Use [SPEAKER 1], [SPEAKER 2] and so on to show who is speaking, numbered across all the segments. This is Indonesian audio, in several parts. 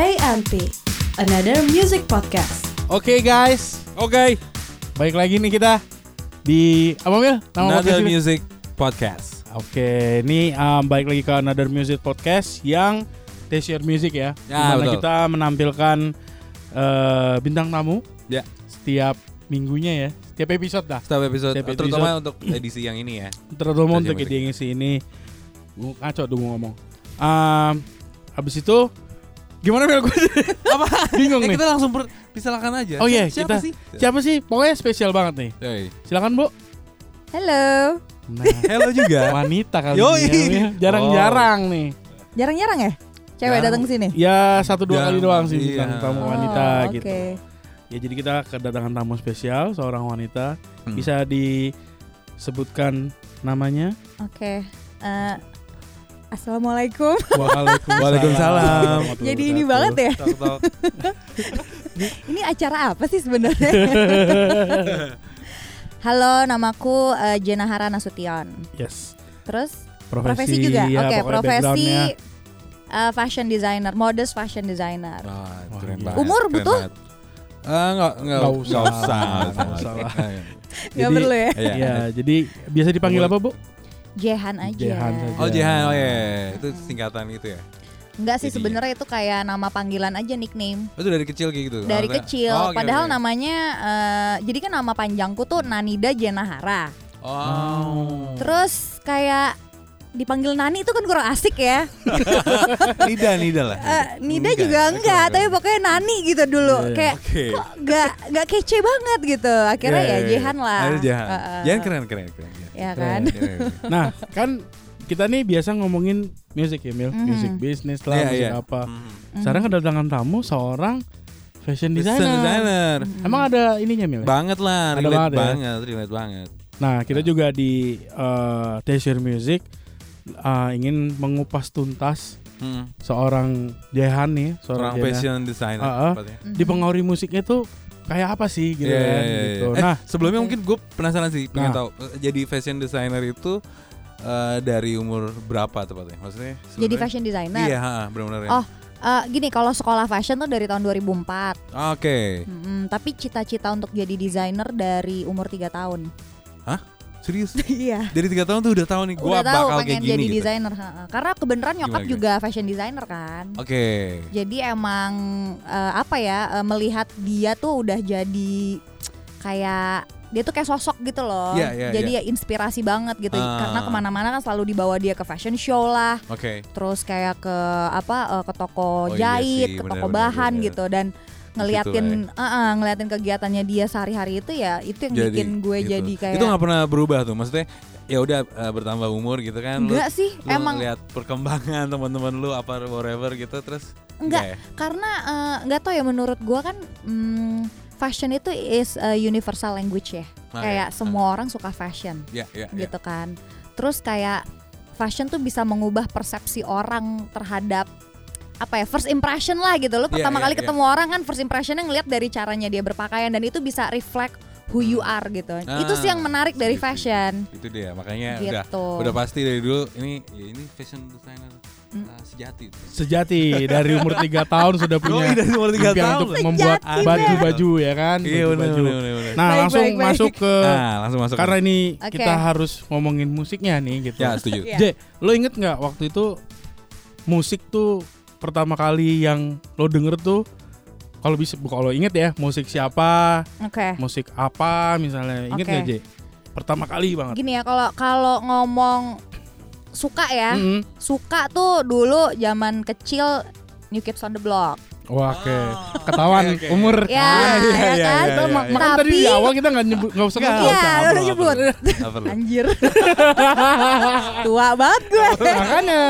[SPEAKER 1] AMP, another music podcast.
[SPEAKER 2] Oke guys,
[SPEAKER 3] Oke,
[SPEAKER 2] baik lagi nih kita di apa Mil? Nama
[SPEAKER 3] Another
[SPEAKER 2] podcast ini?
[SPEAKER 3] Music Podcast.
[SPEAKER 2] Oke, ini um, balik lagi ke Another Music Podcast yang T-shirt Music ya.
[SPEAKER 3] Ya,
[SPEAKER 2] Di mana
[SPEAKER 3] betul.
[SPEAKER 2] kita menampilkan eh, bintang tamu
[SPEAKER 3] Ya.
[SPEAKER 2] setiap minggunya ya, setiap episode dah.
[SPEAKER 3] Setiap episode,
[SPEAKER 2] Setiap
[SPEAKER 3] terutama untuk edisi yang ini ya.
[SPEAKER 2] Terutama untuk edisi ini. Ngaco dulu ngomong. Um, habis itu gimana Mil? Gue
[SPEAKER 3] Apa?
[SPEAKER 2] bingung
[SPEAKER 3] Eh,
[SPEAKER 2] nih.
[SPEAKER 3] kita langsung persilakan aja.
[SPEAKER 2] Oh iya,
[SPEAKER 3] Siapa
[SPEAKER 2] kita-
[SPEAKER 3] sih?
[SPEAKER 2] Siapa sih? Pokoknya spesial banget nih.
[SPEAKER 3] Yoi.
[SPEAKER 2] Silakan Bu.
[SPEAKER 4] Halo.
[SPEAKER 2] Nah,
[SPEAKER 3] Hello juga.
[SPEAKER 2] wanita kali ini ya. Jarang-jarang nih.
[SPEAKER 4] Jarang-jarang ya? Cewek
[SPEAKER 3] Jarang.
[SPEAKER 4] datang ke sini.
[SPEAKER 2] Ya satu dua kali doang sih
[SPEAKER 3] iya.
[SPEAKER 2] bintang tamu
[SPEAKER 4] Oh,
[SPEAKER 2] wanita
[SPEAKER 4] oke.
[SPEAKER 2] gitu. Ya jadi kita kedatangan tamu spesial seorang wanita.
[SPEAKER 3] Hmm.
[SPEAKER 2] Bisa disebutkan namanya?
[SPEAKER 4] Oke. Eh, Assalamualaikum.
[SPEAKER 2] Waalaikumsalam.
[SPEAKER 3] Waalaikumsalam.
[SPEAKER 4] Jadi ini banget ya.
[SPEAKER 3] Tok, tok.
[SPEAKER 4] Ini acara apa sih sebenarnya? Halo, namaku eh, Jena Hara Nasution.
[SPEAKER 2] Yes.
[SPEAKER 4] Terus
[SPEAKER 2] Profesi,
[SPEAKER 4] profesi, juga.
[SPEAKER 2] ya,
[SPEAKER 4] Oke,
[SPEAKER 2] pokoknya
[SPEAKER 4] profesi eh, fashion designer, modest fashion designer.
[SPEAKER 3] Ah,
[SPEAKER 2] Wah,
[SPEAKER 3] keren banget.
[SPEAKER 4] Umur
[SPEAKER 3] keren
[SPEAKER 4] butuh?
[SPEAKER 3] banget. Ah, enggak, enggak,
[SPEAKER 2] Nggak usah.
[SPEAKER 3] Nggak usah.
[SPEAKER 2] Nggak usah lah.
[SPEAKER 3] Iya.
[SPEAKER 4] Gak
[SPEAKER 2] Jadi-
[SPEAKER 4] perlu ya?
[SPEAKER 3] Iya.
[SPEAKER 2] Ya, jadi biasa dipanggil apa, Bu?
[SPEAKER 4] Jehan aja.
[SPEAKER 2] Jehan saja.
[SPEAKER 3] Oh, Jihan. Oh iya, itu singkatan itu ya.
[SPEAKER 4] Enggak sih sebenarnya itu kayak nama panggilan aja nickname.
[SPEAKER 3] Oh, Itu dari kecil kayak gitu.
[SPEAKER 4] Dari
[SPEAKER 3] Maksudnya-
[SPEAKER 4] kecil.
[SPEAKER 3] Oh, oke,
[SPEAKER 4] Padahal
[SPEAKER 3] oke.
[SPEAKER 4] namanya eh, jadi kan nama panjangku tuh Nanida Jenahara.
[SPEAKER 3] Oh.
[SPEAKER 4] Terus kayak dipanggil Nani itu kan kurang asik ya.
[SPEAKER 3] Nida, Nida lah.
[SPEAKER 4] Eh, Nida
[SPEAKER 3] Enggak,
[SPEAKER 4] juga
[SPEAKER 3] enggak,
[SPEAKER 4] tapi pokoknya Nani gitu dulu.
[SPEAKER 2] Iya, iya.
[SPEAKER 4] Kayak
[SPEAKER 3] Oke.
[SPEAKER 4] kok enggak enggak kece banget gitu. Akhirnya
[SPEAKER 3] Iya,
[SPEAKER 4] ya
[SPEAKER 3] iya, iya.
[SPEAKER 4] Jehan lah.
[SPEAKER 3] Ada Jahan.
[SPEAKER 4] Heeh.
[SPEAKER 3] Jahan keren, keren, keren.
[SPEAKER 4] Ya kan?
[SPEAKER 2] Nah, kan kita nih biasa ngomongin music ya, Mil.
[SPEAKER 4] Mhm.
[SPEAKER 2] Music business lah,
[SPEAKER 3] Iya,
[SPEAKER 2] musik
[SPEAKER 3] iya.
[SPEAKER 2] apa.
[SPEAKER 3] Hmm.
[SPEAKER 2] Sekarang kedatangan tamu seorang fashion
[SPEAKER 3] Fashion
[SPEAKER 2] designer.
[SPEAKER 3] designer.
[SPEAKER 2] Emang ada ininya, Mil?
[SPEAKER 3] Banget lah,
[SPEAKER 2] Ada
[SPEAKER 3] relate
[SPEAKER 2] banget ya?
[SPEAKER 3] banget, relate banget.
[SPEAKER 2] Nah, kita juga di uh, Desire Music uh, ingin mengupas tuntas
[SPEAKER 3] Hmm.
[SPEAKER 2] seorang Jehan nih,
[SPEAKER 3] Seorang
[SPEAKER 2] seorang Jehan.
[SPEAKER 3] fashion designer.
[SPEAKER 2] Ah, ah.
[SPEAKER 3] tepatnya.
[SPEAKER 4] Mhm.
[SPEAKER 2] Di pengaruhi musiknya tuh kayak apa sih gitu
[SPEAKER 3] Iya,
[SPEAKER 2] kan
[SPEAKER 3] iya, iya,
[SPEAKER 2] gitu.
[SPEAKER 3] iya. Eh,
[SPEAKER 2] Nah,
[SPEAKER 3] sebelumnya
[SPEAKER 4] Oke.
[SPEAKER 3] mungkin gue penasaran sih, pengen
[SPEAKER 2] Nah.
[SPEAKER 3] tahu eh, jadi fashion designer itu eh, dari umur berapa tepatnya? Maksudnya?
[SPEAKER 4] Jadi fashion designer.
[SPEAKER 3] Iya, benar-benar. ya.
[SPEAKER 4] Oh. Eh, gini kalau sekolah fashion tuh dari tahun 2004.
[SPEAKER 3] Oke.
[SPEAKER 4] Mm-mm, tapi cita-cita untuk jadi desainer dari umur 3 tahun.
[SPEAKER 3] Serius?
[SPEAKER 4] Iya.
[SPEAKER 3] Dari tiga tahun tuh udah tahu nih gue bakal
[SPEAKER 4] pengen
[SPEAKER 3] kayak gini
[SPEAKER 4] jadi
[SPEAKER 3] gitu.
[SPEAKER 4] desainer. Karena kebenaran nyokap
[SPEAKER 3] Gimana,
[SPEAKER 4] juga fashion designer kan.
[SPEAKER 3] Oke.
[SPEAKER 4] Jadi emang eh, apa ya eh, melihat dia tuh udah jadi kayak dia tuh kayak sosok gitu loh.
[SPEAKER 3] Iya, iya,
[SPEAKER 4] jadi ya inspirasi banget gitu.
[SPEAKER 3] Ah.
[SPEAKER 4] Karena ke mana-mana kan selalu dibawa dia ke fashion show lah.
[SPEAKER 3] Oke.
[SPEAKER 4] Terus kayak ke apa eh, ke toko
[SPEAKER 3] Oh iya
[SPEAKER 4] jahit,
[SPEAKER 3] sih,
[SPEAKER 4] ke toko
[SPEAKER 3] benar,
[SPEAKER 4] bahan
[SPEAKER 3] benar.
[SPEAKER 4] gitu dan ngeliatin eh, eh, ngeliatin kegiatannya dia sehari-hari itu ya itu yang bikin gue
[SPEAKER 3] gitu.
[SPEAKER 4] jadi kayak
[SPEAKER 3] Itu nggak pernah berubah tuh. Maksudnya ya udah eh, bertambah umur gitu kan. lu-
[SPEAKER 4] enggak sih
[SPEAKER 3] lu
[SPEAKER 4] emang
[SPEAKER 3] lihat perkembangan teman-teman lu apa whatever gitu terus
[SPEAKER 4] enggak
[SPEAKER 3] ya?
[SPEAKER 4] karena eh, nggak tahu ya menurut gue kan hmm, fashion itu is a universal language ya
[SPEAKER 3] Nah,
[SPEAKER 4] kayak
[SPEAKER 3] ya.
[SPEAKER 4] semua orang suka fashion
[SPEAKER 3] ya ya ya.
[SPEAKER 4] gitu kan terus kayak fashion tuh bisa mengubah persepsi orang terhadap apa ya first impression lah gitu lo
[SPEAKER 3] Iya,
[SPEAKER 4] pertama
[SPEAKER 3] iya,
[SPEAKER 4] kali
[SPEAKER 3] iya.
[SPEAKER 4] ketemu orang kan first impressionnya ngeliat dari caranya dia berpakaian dan itu bisa reflect who you are gitu itu sih yang
[SPEAKER 3] Ah,
[SPEAKER 4] menarik dari
[SPEAKER 3] setuju,
[SPEAKER 4] fashion
[SPEAKER 3] Itu dia, makanya udah
[SPEAKER 4] gitu
[SPEAKER 3] udah pasti dari dulu ini ya ini fashion designer
[SPEAKER 4] Hmm.
[SPEAKER 3] uh, sejati.
[SPEAKER 2] sejati dari umur 3 tahun sudah punya
[SPEAKER 3] Oh, dari umur tiga
[SPEAKER 2] impian
[SPEAKER 3] tahun.
[SPEAKER 2] untuk membuat baju-baju ya kan,
[SPEAKER 3] Iya benar.
[SPEAKER 2] Nah,
[SPEAKER 4] Baik,
[SPEAKER 2] langsung
[SPEAKER 4] baik, baik.
[SPEAKER 2] masuk ke
[SPEAKER 3] Nah, langsung masuk.
[SPEAKER 2] karena ini
[SPEAKER 4] Oke.
[SPEAKER 2] kita harus ngomongin musiknya nih gitu.
[SPEAKER 3] ya setuju.
[SPEAKER 4] Iya.
[SPEAKER 2] J, lo inget nggak waktu itu musik tuh pertama kali yang lo denger tuh kalau bisa kalau inget ya musik siapa,
[SPEAKER 4] oke
[SPEAKER 2] musik apa misalnya inget
[SPEAKER 4] Oke.
[SPEAKER 2] nggak J? Pertama kali banget.
[SPEAKER 4] gini ya kalau kalau ngomong suka ya
[SPEAKER 2] Mm-mm.
[SPEAKER 4] suka tuh dulu zaman kecil New Kids on the Block
[SPEAKER 2] Wah, oke.
[SPEAKER 3] Oh.
[SPEAKER 2] Ketahuan
[SPEAKER 3] Oke, oke.
[SPEAKER 2] umur.
[SPEAKER 4] ya,
[SPEAKER 3] iya,
[SPEAKER 4] ya
[SPEAKER 3] iya,
[SPEAKER 4] kan
[SPEAKER 3] iya, iya, iya.
[SPEAKER 2] makanya tadi di
[SPEAKER 4] Tapi-
[SPEAKER 2] awal kita nggak nyebut nggak usah
[SPEAKER 3] Nggak,
[SPEAKER 2] nyebut.
[SPEAKER 4] Iya, udah nyebut. anjir tua banget gue
[SPEAKER 2] makanya,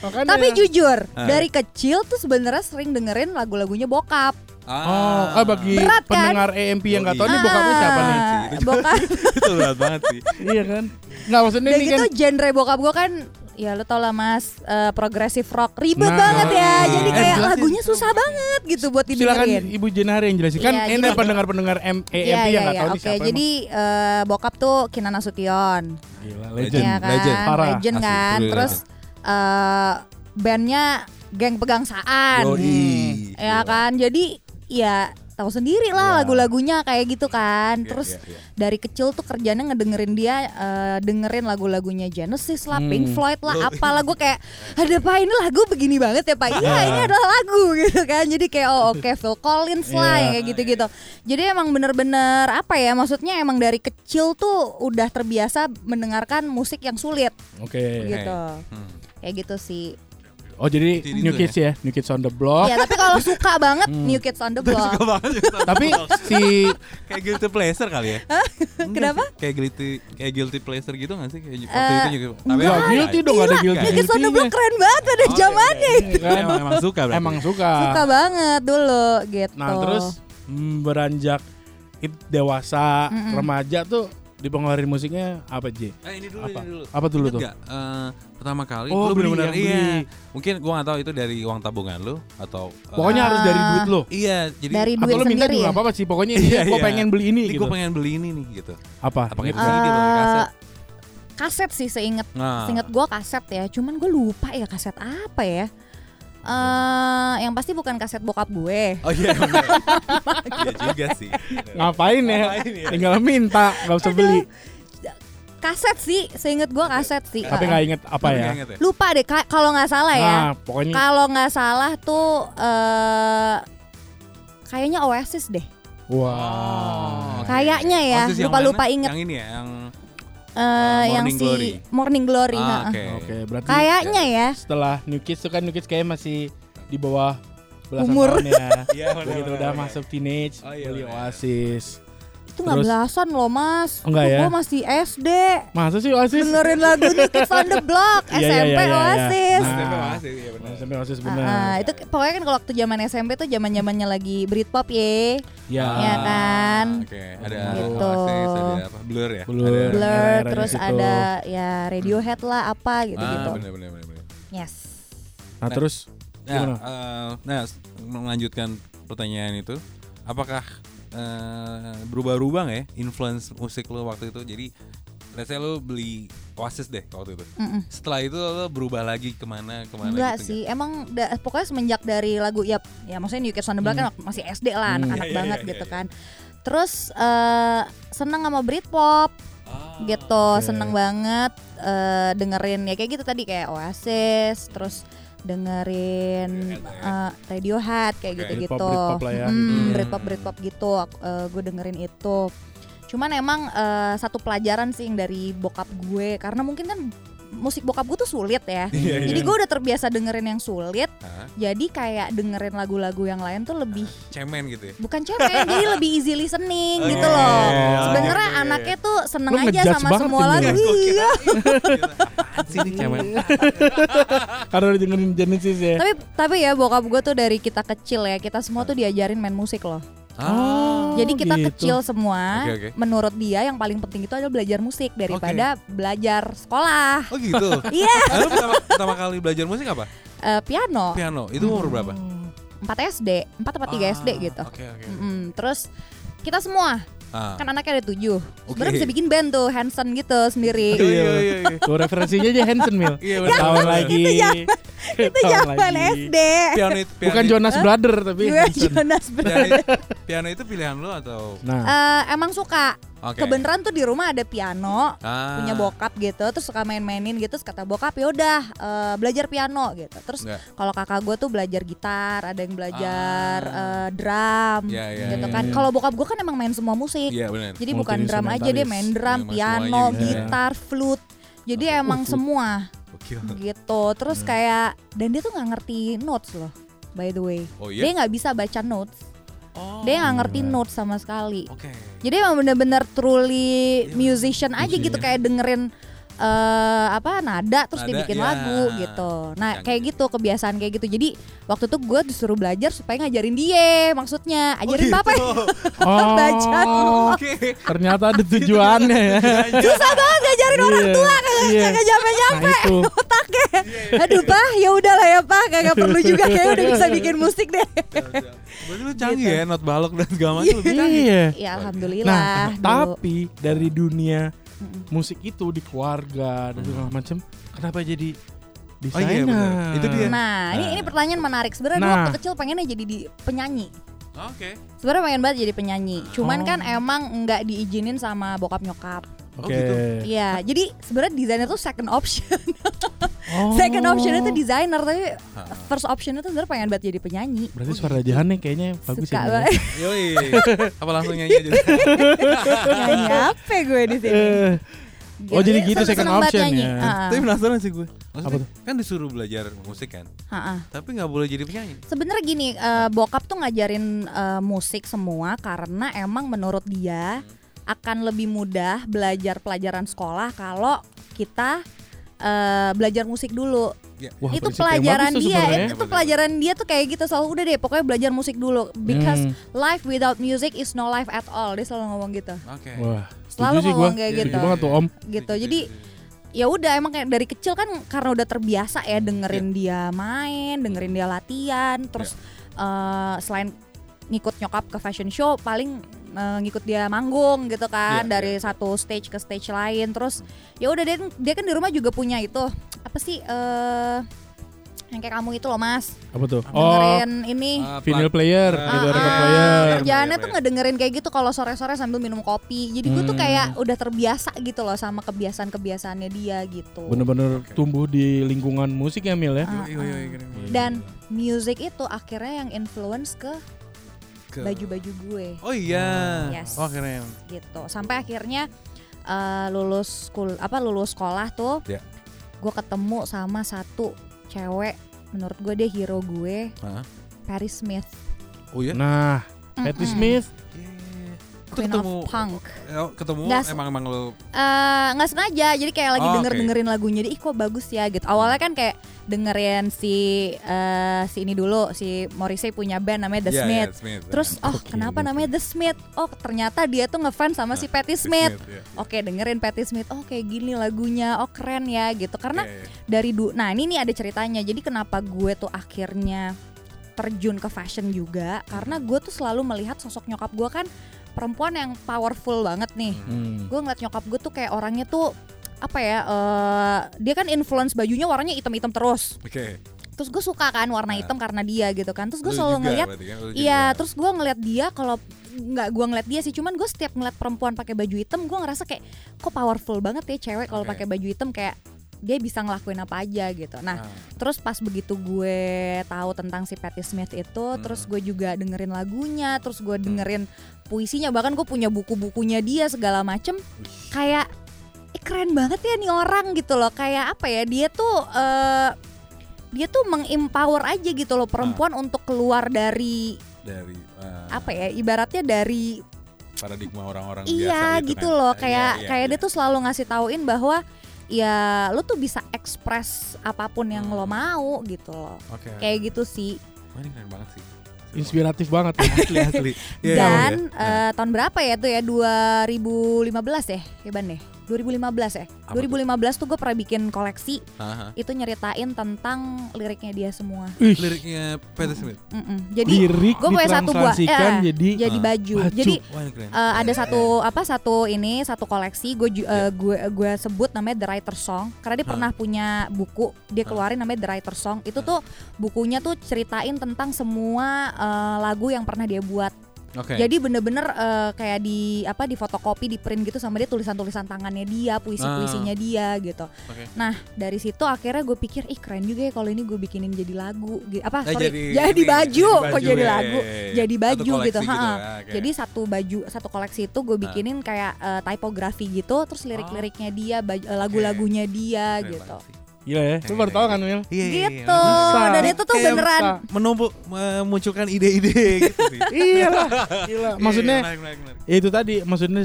[SPEAKER 2] makanya.
[SPEAKER 4] tapi jujur
[SPEAKER 3] Ah.
[SPEAKER 4] dari kecil tuh sebenarnya sering dengerin lagu-lagunya bokap
[SPEAKER 2] Oh, ah, bagi
[SPEAKER 4] Berat kan?
[SPEAKER 2] pendengar EMP yang nggak tahu ini
[SPEAKER 3] iya.
[SPEAKER 2] bokapnya siapa nih?
[SPEAKER 4] Ah, bokap
[SPEAKER 3] itu berat banget sih.
[SPEAKER 2] Iya kan? Nggak maksudnya
[SPEAKER 4] udah
[SPEAKER 2] ini
[SPEAKER 4] gitu
[SPEAKER 2] kan
[SPEAKER 4] genre bokap gue kan ya lo tau lah mas eh, progressive rock ribet
[SPEAKER 2] Nah.
[SPEAKER 4] banget ya jadi
[SPEAKER 3] Eh,
[SPEAKER 4] kayak
[SPEAKER 3] jelasin.
[SPEAKER 4] lagunya susah banget gitu buat
[SPEAKER 2] silakan
[SPEAKER 4] didengerin
[SPEAKER 2] Ibu Jenari yang jelasin kan
[SPEAKER 4] Iya,
[SPEAKER 2] ini
[SPEAKER 4] jadi-
[SPEAKER 2] pendengar-pendengar M EMP
[SPEAKER 4] Iya
[SPEAKER 2] yang
[SPEAKER 4] iya
[SPEAKER 2] nggak
[SPEAKER 4] iya
[SPEAKER 2] tahu
[SPEAKER 4] oke
[SPEAKER 2] siapa
[SPEAKER 4] jadi eh, bokap tuh Kinan Nasution.
[SPEAKER 2] Gila,
[SPEAKER 3] Legend,
[SPEAKER 2] legend.
[SPEAKER 4] ya kan
[SPEAKER 3] legend.
[SPEAKER 2] Parah.
[SPEAKER 4] legend
[SPEAKER 3] Asli,
[SPEAKER 4] kan
[SPEAKER 3] truly
[SPEAKER 4] terus eh bandnya geng pegangsaan.
[SPEAKER 3] Yoi.
[SPEAKER 4] Ya kan? Jadi ya tahu sendiri lah
[SPEAKER 3] Ya.
[SPEAKER 4] lagu-lagunya kayak gitu kan.
[SPEAKER 3] Iya,
[SPEAKER 4] Terus
[SPEAKER 3] iya, iya.
[SPEAKER 4] dari kecil tuh kerjanya ngedengerin dia eh, dengerin lagu-lagunya Genesis lah,
[SPEAKER 2] Hmm.
[SPEAKER 4] Pink Floyd lah, apalah gue kayak ada pak ini lagu begini banget ya pak. Iya ini adalah lagu gitu kan. Jadi kayak oh oke Phil Collins lah
[SPEAKER 2] Iya.
[SPEAKER 4] kayak gitu-gitu. Jadi emang bener-bener apa ya? Maksudnya emang dari kecil tuh udah terbiasa mendengarkan musik yang sulit
[SPEAKER 2] Oke.
[SPEAKER 4] gitu.
[SPEAKER 3] Hmm.
[SPEAKER 4] Kayak gitu sih.
[SPEAKER 2] Oh jadi New Kids ya, New Kids on the Block.
[SPEAKER 4] Ya tapi kalau suka banget
[SPEAKER 2] Hmm.
[SPEAKER 4] New Kids on the Block.
[SPEAKER 3] Suka banget ya,
[SPEAKER 2] Tapi si
[SPEAKER 3] kayak guilty pleasure kali ya. Enggak
[SPEAKER 4] Kenapa?
[SPEAKER 3] Kayak guilty kayak guilty pleasure gitu gak sih? Kayak waktu
[SPEAKER 4] Eh,
[SPEAKER 3] itu juga.
[SPEAKER 2] enggak,
[SPEAKER 3] apa-
[SPEAKER 2] guilty dong, ada guilty
[SPEAKER 4] New Kids on the. Block keren banget pada
[SPEAKER 3] Oh, iya,
[SPEAKER 4] zamannya.
[SPEAKER 3] iya,
[SPEAKER 2] Kan?
[SPEAKER 3] Emang, emang suka berarti.
[SPEAKER 2] emang suka.
[SPEAKER 4] Suka banget dulu gitu.
[SPEAKER 2] Nah terus mm, beranjak dewasa,
[SPEAKER 4] Mm-mm.
[SPEAKER 2] remaja tuh dipengaruhi musiknya apa J?
[SPEAKER 3] Eh, ini dulu,
[SPEAKER 2] Apa?
[SPEAKER 3] ini dulu.
[SPEAKER 2] Apa dulu tuh?
[SPEAKER 3] eh, pertama kali
[SPEAKER 2] Oh,
[SPEAKER 3] lu yang- iya.
[SPEAKER 2] beli.
[SPEAKER 3] Mungkin gua gak tahu itu dari uang tabungan lu atau eh,
[SPEAKER 2] Pokoknya harus dari duit lo.
[SPEAKER 3] iya, jadi
[SPEAKER 4] Dari
[SPEAKER 2] Atau
[SPEAKER 4] duit
[SPEAKER 2] lo minta
[SPEAKER 4] sendiri
[SPEAKER 2] juga
[SPEAKER 4] ya?
[SPEAKER 2] apa apa sih? Pokoknya ini
[SPEAKER 3] Iya,
[SPEAKER 2] gue
[SPEAKER 3] iya.
[SPEAKER 2] pengen beli ini
[SPEAKER 3] ini
[SPEAKER 2] gitu.
[SPEAKER 3] gua pengen beli ini nih gitu.
[SPEAKER 2] Apa?
[SPEAKER 3] Apa kayak
[SPEAKER 2] Gitu.
[SPEAKER 3] CD atau
[SPEAKER 4] Eh,
[SPEAKER 3] kaset?
[SPEAKER 4] kaset sih seinget
[SPEAKER 3] Nah.
[SPEAKER 4] seinget gue kaset ya. Cuman gue lupa ya kaset apa ya. Eh yang pasti bukan kaset bokap gue.
[SPEAKER 3] Oh iya, bener. Iya juga sih.
[SPEAKER 2] Ngapain ya?
[SPEAKER 3] Ngapain ya?
[SPEAKER 2] Tinggal minta, nggak usah beli.
[SPEAKER 4] Kaset sih, seinget gue kaset sih.
[SPEAKER 2] Tapi nggak inget apa ya?
[SPEAKER 3] inget ya?
[SPEAKER 4] lupa deh kalau nggak salah ya.
[SPEAKER 2] Nah, pokoknya
[SPEAKER 4] Kalau nggak salah tuh eh kayaknya Oasis deh.
[SPEAKER 2] wah.
[SPEAKER 3] oke.
[SPEAKER 4] Kayaknya ya, lupa-lupa
[SPEAKER 3] mana?
[SPEAKER 4] inget.
[SPEAKER 3] Yang ini ya, yang
[SPEAKER 4] Eh yang
[SPEAKER 3] Morning
[SPEAKER 4] si
[SPEAKER 3] Glory.
[SPEAKER 4] Morning Glory.
[SPEAKER 3] Ah, oke.
[SPEAKER 2] Oke, berarti
[SPEAKER 4] Kayaknya ya.
[SPEAKER 2] setelah New Kids tuh kan New Kids kayak masih di bawah belasan
[SPEAKER 4] Umur.
[SPEAKER 2] tahun ya.
[SPEAKER 3] Iya,
[SPEAKER 2] Begitu udah masuk teenage,
[SPEAKER 3] Oh, iya,
[SPEAKER 2] beli. Oasis.
[SPEAKER 4] Itu nggak belasan loh mas.
[SPEAKER 2] Oh, nggak ya?
[SPEAKER 4] Gue masih SD.
[SPEAKER 2] Masa sih Oasis?
[SPEAKER 4] Dengerin lagu New Kids on the Block.
[SPEAKER 2] Iya, iya,
[SPEAKER 4] SMP
[SPEAKER 2] iya, iya,
[SPEAKER 4] Oasis.
[SPEAKER 2] Nah.
[SPEAKER 3] SMP Oasis, benar.
[SPEAKER 2] SMP Oasis
[SPEAKER 4] Ah,
[SPEAKER 2] bener.
[SPEAKER 4] ah, itu pokoknya kan kalau waktu zaman SMP tuh zaman zamannya lagi Britpop ya.
[SPEAKER 2] Ya.
[SPEAKER 4] Iya kan?
[SPEAKER 3] Oke, ada
[SPEAKER 4] Gitu.
[SPEAKER 3] Oasis, ada apa? Blur ya?
[SPEAKER 2] Blur.
[SPEAKER 3] Ada-
[SPEAKER 4] Blur, terus ada ya Radiohead lah apa gitu gitu.
[SPEAKER 3] Ah, benar benar benar. benar.
[SPEAKER 4] Yes.
[SPEAKER 2] Nah, terus
[SPEAKER 3] Nah, eh, nah, melanjutkan pertanyaan itu, apakah eh, berubah-ubah ya influence musik lo waktu itu? Jadi, let's say lo beli Oasis deh waktu itu.
[SPEAKER 4] Mm-mm.
[SPEAKER 3] Setelah itu lo berubah lagi ke mana ke mana
[SPEAKER 4] Enggak
[SPEAKER 3] gitu
[SPEAKER 4] sih, emang da- pokoknya semenjak dari lagu ya, ya maksudnya New Kids on the Block kan masih SD lah,
[SPEAKER 2] Hmm.
[SPEAKER 4] anak-anak
[SPEAKER 3] Iya, iya,
[SPEAKER 4] banget
[SPEAKER 3] iya,
[SPEAKER 4] gitu
[SPEAKER 3] iya.
[SPEAKER 4] kan. Terus eh seneng sama Britpop
[SPEAKER 3] Ah,
[SPEAKER 4] gitu,
[SPEAKER 2] oke.
[SPEAKER 4] seneng banget eh, dengerin ya kayak gitu tadi kayak Oasis, terus dengerin eh, Radiohead kayak gitu-gitu.
[SPEAKER 2] Britpop, Britpop lah ya.
[SPEAKER 4] Hmm,
[SPEAKER 3] Hmm.
[SPEAKER 4] Britpop Britpop gitu, gue dengerin itu. Cuman emang eh, satu pelajaran sih yang dari bokap gue karena mungkin kan musik bokap gue tuh sulit ya.
[SPEAKER 3] Iya,
[SPEAKER 4] Jadi
[SPEAKER 3] iya.
[SPEAKER 4] gue udah terbiasa dengerin yang sulit,
[SPEAKER 3] Hah?
[SPEAKER 4] jadi kayak dengerin lagu-lagu yang lain tuh lebih
[SPEAKER 3] cemen gitu ya.
[SPEAKER 4] bukan cewek, jadi lebih easy listening
[SPEAKER 3] Oke,
[SPEAKER 4] gitu loh.
[SPEAKER 2] oke,
[SPEAKER 4] Sebenarnya
[SPEAKER 3] oke.
[SPEAKER 4] anaknya tuh seneng
[SPEAKER 2] Lu
[SPEAKER 4] aja sama semua lagu. Iya.
[SPEAKER 3] Apaan sih ini cemen?
[SPEAKER 2] karena udah dengerin Genesis ya.
[SPEAKER 4] Tapi tapi ya bokap gue tuh dari kita kecil ya, kita semua tuh diajarin main musik loh.
[SPEAKER 2] Oh,
[SPEAKER 4] Jadi kita
[SPEAKER 2] gitu.
[SPEAKER 4] kecil semua,
[SPEAKER 3] Oke, oke.
[SPEAKER 4] menurut dia yang paling penting itu adalah belajar musik daripada belajar sekolah.
[SPEAKER 3] Oh gitu.
[SPEAKER 4] Iya,
[SPEAKER 3] Lalu pertama, pertama kali belajar musik apa?
[SPEAKER 4] Eh, piano
[SPEAKER 3] Piano. Itu umur berapa?
[SPEAKER 4] 4 SD, 4 atau 3 SD
[SPEAKER 3] Ah,
[SPEAKER 4] gitu.
[SPEAKER 3] Oke oke.
[SPEAKER 4] Mm-mm. Terus kita semua
[SPEAKER 3] Ah.
[SPEAKER 4] kan anaknya ada tujuh, sebenarnya
[SPEAKER 3] Oke.
[SPEAKER 4] bisa bikin band tuh Hanson gitu sendiri.
[SPEAKER 3] Iya iya iya. iya.
[SPEAKER 2] Tuh referensinya aja Hanson Mil.
[SPEAKER 3] Iya
[SPEAKER 2] Tahun lagi.
[SPEAKER 4] itu zaman- Itu zaman. SD.
[SPEAKER 3] Piano itu piano
[SPEAKER 2] Bukan
[SPEAKER 3] itu-
[SPEAKER 2] Jonas Brother tapi.
[SPEAKER 4] Jonas
[SPEAKER 3] itu- piano itu pilihan lo atau?
[SPEAKER 2] Nah,
[SPEAKER 4] Eh, emang suka.
[SPEAKER 3] Oke.
[SPEAKER 4] Kebenaran tuh di rumah ada piano,
[SPEAKER 3] Ah.
[SPEAKER 4] punya bokap gitu, terus suka main-mainin gitu. Terus kata bokap ya udah eh, belajar piano gitu. Terus kalau kakak gue tuh belajar gitar, ada yang belajar
[SPEAKER 3] Ah.
[SPEAKER 4] eh, drum,
[SPEAKER 3] Iya, iya,
[SPEAKER 4] gitu
[SPEAKER 2] iya,
[SPEAKER 4] kan.
[SPEAKER 2] iya.
[SPEAKER 4] Kalau bokap gue kan emang main semua musik.
[SPEAKER 3] Iya benar.
[SPEAKER 4] Jadi bukan drum aja dia main drum,
[SPEAKER 3] Emang
[SPEAKER 4] piano,
[SPEAKER 3] semuanya gitu ya.
[SPEAKER 4] gitar, flute. Jadi
[SPEAKER 3] Oke.
[SPEAKER 4] emang
[SPEAKER 2] flute.
[SPEAKER 4] semua Gitu. Terus kayak dan dia tuh nggak ngerti notes loh. By the way,
[SPEAKER 3] Oh
[SPEAKER 4] dia
[SPEAKER 3] iya.
[SPEAKER 4] nggak bisa baca notes.
[SPEAKER 3] Oh.
[SPEAKER 4] Dia nggak ngerti
[SPEAKER 2] Iya.
[SPEAKER 4] notes sama sekali.
[SPEAKER 3] Oke.
[SPEAKER 4] Jadi emang bener-bener truly
[SPEAKER 3] Iya,
[SPEAKER 4] musician aja
[SPEAKER 2] musician.
[SPEAKER 4] gitu kayak dengerin eh apa nada terus
[SPEAKER 3] Nada,
[SPEAKER 4] dibikin
[SPEAKER 3] ya.
[SPEAKER 4] lagu gitu. Nah
[SPEAKER 3] Yang
[SPEAKER 4] kayak gitu kebiasaan kayak gitu. Jadi waktu itu gue disuruh belajar supaya ngajarin dia maksudnya ajarin
[SPEAKER 3] gitu.
[SPEAKER 4] papa
[SPEAKER 2] oh,
[SPEAKER 4] baca.
[SPEAKER 3] Oke.
[SPEAKER 2] ternyata ada tujuannya ya.
[SPEAKER 4] susah banget ngajarin orang
[SPEAKER 2] Iya,
[SPEAKER 4] tua kagak
[SPEAKER 2] iya.
[SPEAKER 4] kagak nyampe nyampe
[SPEAKER 2] Nah
[SPEAKER 4] otaknya. Aduh pak ya udahlah ya pak kagak perlu juga kayak udah bisa bikin musik deh.
[SPEAKER 3] Berarti lu canggih ya, not balok dan segala macam lebih canggih.
[SPEAKER 2] Iya.
[SPEAKER 4] Ya alhamdulillah.
[SPEAKER 2] Nah,
[SPEAKER 4] dulu.
[SPEAKER 2] tapi dari dunia musik itu di keluarga dan segala macam, kenapa jadi
[SPEAKER 3] Oh iya, benar.
[SPEAKER 2] Desainer.
[SPEAKER 3] Itu dia.
[SPEAKER 4] Nah, ini
[SPEAKER 3] Nah.
[SPEAKER 4] ini pertanyaan menarik. Sebenarnya gue
[SPEAKER 2] Nah.
[SPEAKER 4] waktu kecil pengennya jadi di penyanyi.
[SPEAKER 3] Oke.
[SPEAKER 4] Sebenarnya pengen banget jadi penyanyi. Cuman
[SPEAKER 2] Oh.
[SPEAKER 4] kan emang nggak diizinin sama bokap nyokap.
[SPEAKER 2] Oke.
[SPEAKER 3] gitu.
[SPEAKER 4] Iya, jadi sebenarnya desainer tuh second option.
[SPEAKER 2] Oh.
[SPEAKER 4] second option itu desainer tapi first option itu sebenarnya pengen banget jadi penyanyi.
[SPEAKER 2] Berarti suara Jahan nih kayaknya bagus
[SPEAKER 4] Suka
[SPEAKER 2] ya.
[SPEAKER 4] banget.
[SPEAKER 3] Yoi. Apa langsung nyanyi aja?
[SPEAKER 4] nyanyi apa gue di sini?
[SPEAKER 2] Eh, Oh, jadi gitu second option ya.
[SPEAKER 3] Tapi penasaran sih gue. Maksudnya,
[SPEAKER 2] Apa tuh?
[SPEAKER 3] Kan disuruh belajar musik kan,
[SPEAKER 4] ah, ah.
[SPEAKER 3] tapi nggak boleh jadi penyanyi.
[SPEAKER 4] Sebenarnya gini, eh, bokap tuh ngajarin eh, musik semua karena emang menurut dia akan lebih mudah belajar pelajaran sekolah kalau kita eh, belajar musik dulu.
[SPEAKER 2] Wah,
[SPEAKER 4] itu pelajaran dia,
[SPEAKER 2] sebenarnya.
[SPEAKER 4] itu pelajaran dia tuh kayak gitu selalu udah deh pokoknya belajar musik dulu because
[SPEAKER 2] Hmm.
[SPEAKER 4] life without music is no life at all. Dia selalu ngomong gitu.
[SPEAKER 3] Oke.
[SPEAKER 2] Wah,
[SPEAKER 4] Selalu
[SPEAKER 2] sih gua.
[SPEAKER 4] ngomong kayak
[SPEAKER 2] Setuju
[SPEAKER 4] gitu.
[SPEAKER 2] banget tuh Om.
[SPEAKER 4] Gitu. Jadi ya udah emang kayak dari kecil kan karena udah terbiasa ya dengerin dia main, dengerin dia latihan, terus eh, selain ngikut nyokap ke fashion show paling eh, ngikut dia manggung gitu kan
[SPEAKER 3] Iya,
[SPEAKER 4] dari satu stage ke stage lain terus ya udah dia dia kan di rumah juga punya itu apa sih eh yang kayak kamu itu loh mas
[SPEAKER 2] Apa tuh? Oh,
[SPEAKER 4] dengerin ini
[SPEAKER 3] Ah,
[SPEAKER 2] vinyl player,
[SPEAKER 3] Ah,
[SPEAKER 2] gitu
[SPEAKER 4] Ah,
[SPEAKER 2] record player.
[SPEAKER 4] kerjaannya
[SPEAKER 3] Iya,
[SPEAKER 4] tuh
[SPEAKER 3] iya.
[SPEAKER 4] ngedengerin kayak gitu kalau sore-sore sambil minum kopi. Jadi gue tuh
[SPEAKER 2] Hmm.
[SPEAKER 4] kayak udah terbiasa gitu loh sama kebiasaan-kebiasaannya dia gitu.
[SPEAKER 2] Bener-bener tumbuh di lingkungan musik ya Mil ya.
[SPEAKER 4] Ah.
[SPEAKER 3] keren.
[SPEAKER 4] Dan music itu akhirnya yang influence Ke- baju-baju gue
[SPEAKER 3] Oh iya.
[SPEAKER 4] Yes.
[SPEAKER 3] Wah keren.
[SPEAKER 4] gitu. Sampai akhirnya eh, lulus skul apa lulus sekolah tuh,
[SPEAKER 3] Ya.
[SPEAKER 4] gue ketemu sama satu cewek. Menurut gue dia hero gue,
[SPEAKER 3] Hah?
[SPEAKER 4] Paris Smith.
[SPEAKER 3] Oh iya.
[SPEAKER 2] Nah, Patti
[SPEAKER 4] Mm-mm.
[SPEAKER 2] Smith.
[SPEAKER 3] Iya. Itu ketemu
[SPEAKER 4] of Punk.
[SPEAKER 3] eh, ketemu
[SPEAKER 4] Nggak se-
[SPEAKER 3] emang emang lo
[SPEAKER 4] Eh, nggak sengaja jadi kayak lagi
[SPEAKER 3] Oh,
[SPEAKER 4] denger dengerin lagunya dia ih kok bagus ya gitu awalnya kan kayak dengerin si eh, si ini dulu si Morrissey punya band namanya The
[SPEAKER 3] Iya,
[SPEAKER 4] Smith
[SPEAKER 3] iya, Smith.
[SPEAKER 4] terus oh
[SPEAKER 2] Oke,
[SPEAKER 4] kenapa
[SPEAKER 2] oke.
[SPEAKER 4] namanya The Smith oh ternyata dia tuh ngefans sama si Patti Smith
[SPEAKER 3] iya.
[SPEAKER 4] oke dengerin Patti Smith oh kayak gini lagunya oh keren ya gitu karena
[SPEAKER 3] Oke.
[SPEAKER 4] dari du nah ini nih ada ceritanya jadi kenapa gue tuh akhirnya terjun ke fashion juga karena gue tuh selalu melihat sosok nyokap gue kan perempuan yang powerful banget nih
[SPEAKER 2] Hmm.
[SPEAKER 4] gue ngeliat nyokap gue tuh kayak orangnya tuh apa ya eh dia kan influence bajunya warnanya hitam-hitam terus
[SPEAKER 3] Oke.
[SPEAKER 4] terus gue suka kan warna
[SPEAKER 3] Nah.
[SPEAKER 4] hitam karena dia gitu kan terus gue
[SPEAKER 3] Lu
[SPEAKER 4] selalu
[SPEAKER 3] juga
[SPEAKER 4] ngeliat
[SPEAKER 3] kan,
[SPEAKER 4] iya terus gue ngeliat dia kalau nggak gue ngeliat dia sih cuman gue setiap ngeliat perempuan pakai baju hitam gue ngerasa kayak kok powerful banget ya cewek kalau
[SPEAKER 3] Oke.
[SPEAKER 4] pakai baju hitam kayak dia bisa ngelakuin apa aja gitu nah
[SPEAKER 3] Ah.
[SPEAKER 4] terus pas begitu gue tahu tentang si Patti Smith itu
[SPEAKER 3] Hmm.
[SPEAKER 4] terus gue juga dengerin lagunya terus gue dengerin puisinya bahkan gue punya buku-bukunya dia segala macem kayak eh, keren banget ya nih orang gitu loh kayak apa ya dia tuh eh, dia tuh mengempower aja gitu loh perempuan untuk keluar dari
[SPEAKER 3] dari ah,
[SPEAKER 4] apa ya ibaratnya dari
[SPEAKER 3] paradigma orang-orang
[SPEAKER 4] iya
[SPEAKER 3] biasa
[SPEAKER 4] gitu
[SPEAKER 3] kan.
[SPEAKER 4] loh
[SPEAKER 3] Iya,
[SPEAKER 4] kayak
[SPEAKER 3] iya,
[SPEAKER 4] kayak
[SPEAKER 3] iya.
[SPEAKER 4] dia tuh selalu ngasih tauin bahwa ya lu tuh bisa ekspres apa pun yang
[SPEAKER 3] Hmm.
[SPEAKER 4] lo mau gitu loh
[SPEAKER 3] Oke.
[SPEAKER 4] kayak gitu sih
[SPEAKER 3] Wah, ini keren banget sih.
[SPEAKER 2] Inspiratif banget ya.
[SPEAKER 3] asli asli. Iya,
[SPEAKER 4] dan
[SPEAKER 3] iya.
[SPEAKER 4] eh, tahun berapa ya tuh ya 2015 ya ya Ban deh 2015 ya.
[SPEAKER 3] Apa
[SPEAKER 4] 2015 tuh gue pernah bikin koleksi.
[SPEAKER 3] Aha.
[SPEAKER 4] itu nyeritain tentang liriknya dia semua.
[SPEAKER 2] Ih,
[SPEAKER 3] Liriknya Patti Smith.
[SPEAKER 4] Mm-mm. jadi
[SPEAKER 2] lirik
[SPEAKER 4] gue punya satu buah eh,
[SPEAKER 2] jadi
[SPEAKER 4] jadi
[SPEAKER 3] Ah,
[SPEAKER 4] baju.
[SPEAKER 2] baju.
[SPEAKER 4] jadi eh, ada satu apa satu ini satu koleksi. Gue ju-
[SPEAKER 3] Iya.
[SPEAKER 4] eh, gue gue sebut namanya The Writer Song karena dia pernah punya buku. Dia keluarin namanya The Writer Song. Itu tuh bukunya tuh ceritain tentang semua eh, lagu yang pernah dia buat
[SPEAKER 3] Oke.
[SPEAKER 4] Jadi bener-bener eh, kayak di apa di fotokopi di print gitu sama dia tulisan-tulisan tangannya dia, puisi-puisinya dia gitu.
[SPEAKER 3] Ah. Oke.
[SPEAKER 4] Nah dari situ akhirnya gue pikir ih keren juga ya kalau ini gue bikinin jadi lagu, apa
[SPEAKER 3] Eh,
[SPEAKER 4] sorry
[SPEAKER 3] jadi
[SPEAKER 4] jadi,
[SPEAKER 3] ini,
[SPEAKER 4] baju,
[SPEAKER 3] jadi
[SPEAKER 4] kok jadi
[SPEAKER 3] ya,
[SPEAKER 4] lagu,
[SPEAKER 3] ya, ya.
[SPEAKER 4] jadi
[SPEAKER 3] Satu
[SPEAKER 4] baju
[SPEAKER 3] koleksi
[SPEAKER 4] gitu. ha-ha.
[SPEAKER 3] ah, oke.
[SPEAKER 4] Jadi satu baju satu koleksi itu gue bikinin kayak eh, typography gitu, terus lirik-liriknya dia, lagu-lagunya dia
[SPEAKER 3] Keren
[SPEAKER 4] gitu.
[SPEAKER 2] Gila ya. Lu baru tahu kan Mil?
[SPEAKER 3] Iya, iya, iya,
[SPEAKER 4] Gitu.
[SPEAKER 3] bener.
[SPEAKER 4] Dan itu tuh
[SPEAKER 3] Kayak
[SPEAKER 4] beneran
[SPEAKER 3] menumpuk memunculkan ide-ide gitu sih.
[SPEAKER 2] Iya lah. Gila. Maksudnya
[SPEAKER 3] Iya, menarik, menarik, menarik.
[SPEAKER 2] ya itu tadi maksudnya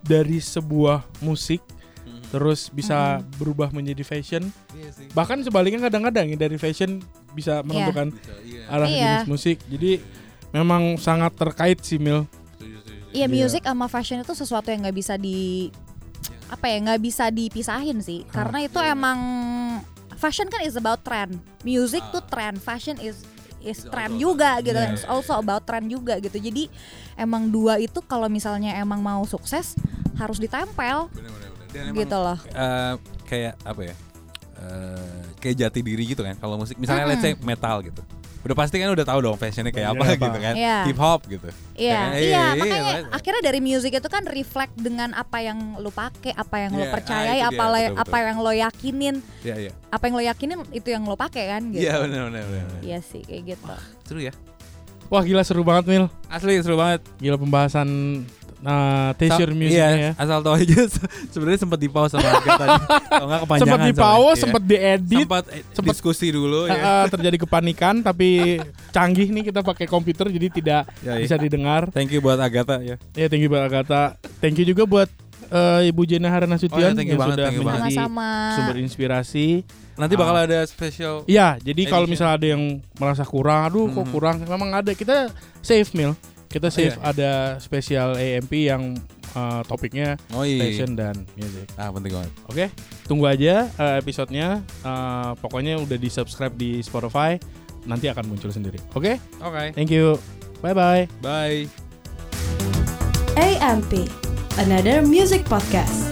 [SPEAKER 2] dari sebuah musik
[SPEAKER 3] Mhm.
[SPEAKER 2] terus bisa berubah menjadi fashion.
[SPEAKER 3] Iya sih.
[SPEAKER 2] Bahkan sebaliknya kadang-kadang ya dari fashion bisa menentukan
[SPEAKER 3] Bisa, iya.
[SPEAKER 2] arah
[SPEAKER 4] Iya.
[SPEAKER 2] jenis musik. Jadi memang sangat terkait sih Mil.
[SPEAKER 4] Iya
[SPEAKER 2] Iya.
[SPEAKER 4] music sama fashion itu sesuatu yang nggak bisa di apa ya nggak bisa dipisahin sih karena itu emang fashion kan is about trend music tuh trend fashion is is trend juga gitu
[SPEAKER 3] Iya, iya,
[SPEAKER 4] It's also about trend juga gitu jadi emang dua itu kalau misalnya emang mau sukses harus ditempel
[SPEAKER 3] Bener, bener, bener. Dan emang
[SPEAKER 4] gitu loh
[SPEAKER 3] eh, kayak apa ya? eh, kayak jati diri gitu kan. Kalau musik misalnya
[SPEAKER 4] Mm-mm.
[SPEAKER 3] let's say metal gitu. Udah pasti kan udah tahu dong fashionnya kayak apa
[SPEAKER 2] Fashionnya apa.
[SPEAKER 3] gitu kan.
[SPEAKER 4] Iya.
[SPEAKER 3] Hip hop gitu.
[SPEAKER 4] Iya,
[SPEAKER 3] Ya kan?
[SPEAKER 4] iya,
[SPEAKER 3] Iya,
[SPEAKER 4] makanya
[SPEAKER 3] iya, iya.
[SPEAKER 4] akhirnya dari music itu kan reflect dengan apa yang lu pakai, apa yang lu
[SPEAKER 3] Iya,
[SPEAKER 4] percayai,
[SPEAKER 3] ah,
[SPEAKER 4] apa
[SPEAKER 3] dia,
[SPEAKER 4] lo-
[SPEAKER 3] betul,
[SPEAKER 4] apa
[SPEAKER 3] betul.
[SPEAKER 4] yang lo yakinin,
[SPEAKER 3] Iya iya.
[SPEAKER 4] apa yang lo yakinin itu yang lo pakai kan gitu.
[SPEAKER 3] Iya benar benar benar. benar.
[SPEAKER 4] Iya sih kayak gitu.
[SPEAKER 3] Seru ya.
[SPEAKER 2] Wah gila seru banget Mil.
[SPEAKER 3] Asli seru banget.
[SPEAKER 2] Gila pembahasan uh, T-shirt
[SPEAKER 3] Sa-
[SPEAKER 2] musiknya
[SPEAKER 3] iya,
[SPEAKER 2] ya.
[SPEAKER 3] Asal tahu aja se- sebenarnya sempat di pause sama Arga tadi. Kalau enggak kepanjangan.
[SPEAKER 2] Sempat di pause,
[SPEAKER 3] Iya.
[SPEAKER 2] sempat diedit,
[SPEAKER 3] sempat eh,
[SPEAKER 2] sempet-
[SPEAKER 3] diskusi dulu ya.
[SPEAKER 2] uh, terjadi kepanikan tapi canggih nih kita pakai komputer jadi tidak
[SPEAKER 3] Ya, iya.
[SPEAKER 2] bisa didengar.
[SPEAKER 3] Thank you buat Agatha ya.
[SPEAKER 2] Ya thank you buat Agatha. Thank you juga buat uh, Ibu Jena Harana
[SPEAKER 3] Oh,
[SPEAKER 2] Sution
[SPEAKER 3] ya, thank you
[SPEAKER 2] yang
[SPEAKER 3] banget,
[SPEAKER 2] sudah
[SPEAKER 3] thank you banget.
[SPEAKER 2] menjadi
[SPEAKER 4] Sama-sama.
[SPEAKER 2] sumber inspirasi.
[SPEAKER 3] Nanti bakal ada special.
[SPEAKER 2] Iya, jadi kalau
[SPEAKER 3] Edition.
[SPEAKER 2] misalnya ada yang merasa kurang, aduh kok
[SPEAKER 3] Mhm.
[SPEAKER 2] kurang, memang ada. Kita save meal, kita save
[SPEAKER 3] iya.
[SPEAKER 2] ada spesial AMP yang uh, topiknya
[SPEAKER 3] Oh iya.
[SPEAKER 2] fashion dan music.
[SPEAKER 3] Ah penting banget.
[SPEAKER 2] Oke, tunggu aja uh, episodenya. Uh, pokoknya udah di subscribe di Spotify, nanti akan muncul sendiri. Oke,
[SPEAKER 3] Oke.
[SPEAKER 2] thank you, bye bye.
[SPEAKER 3] Bye.
[SPEAKER 1] AMP, another music podcast.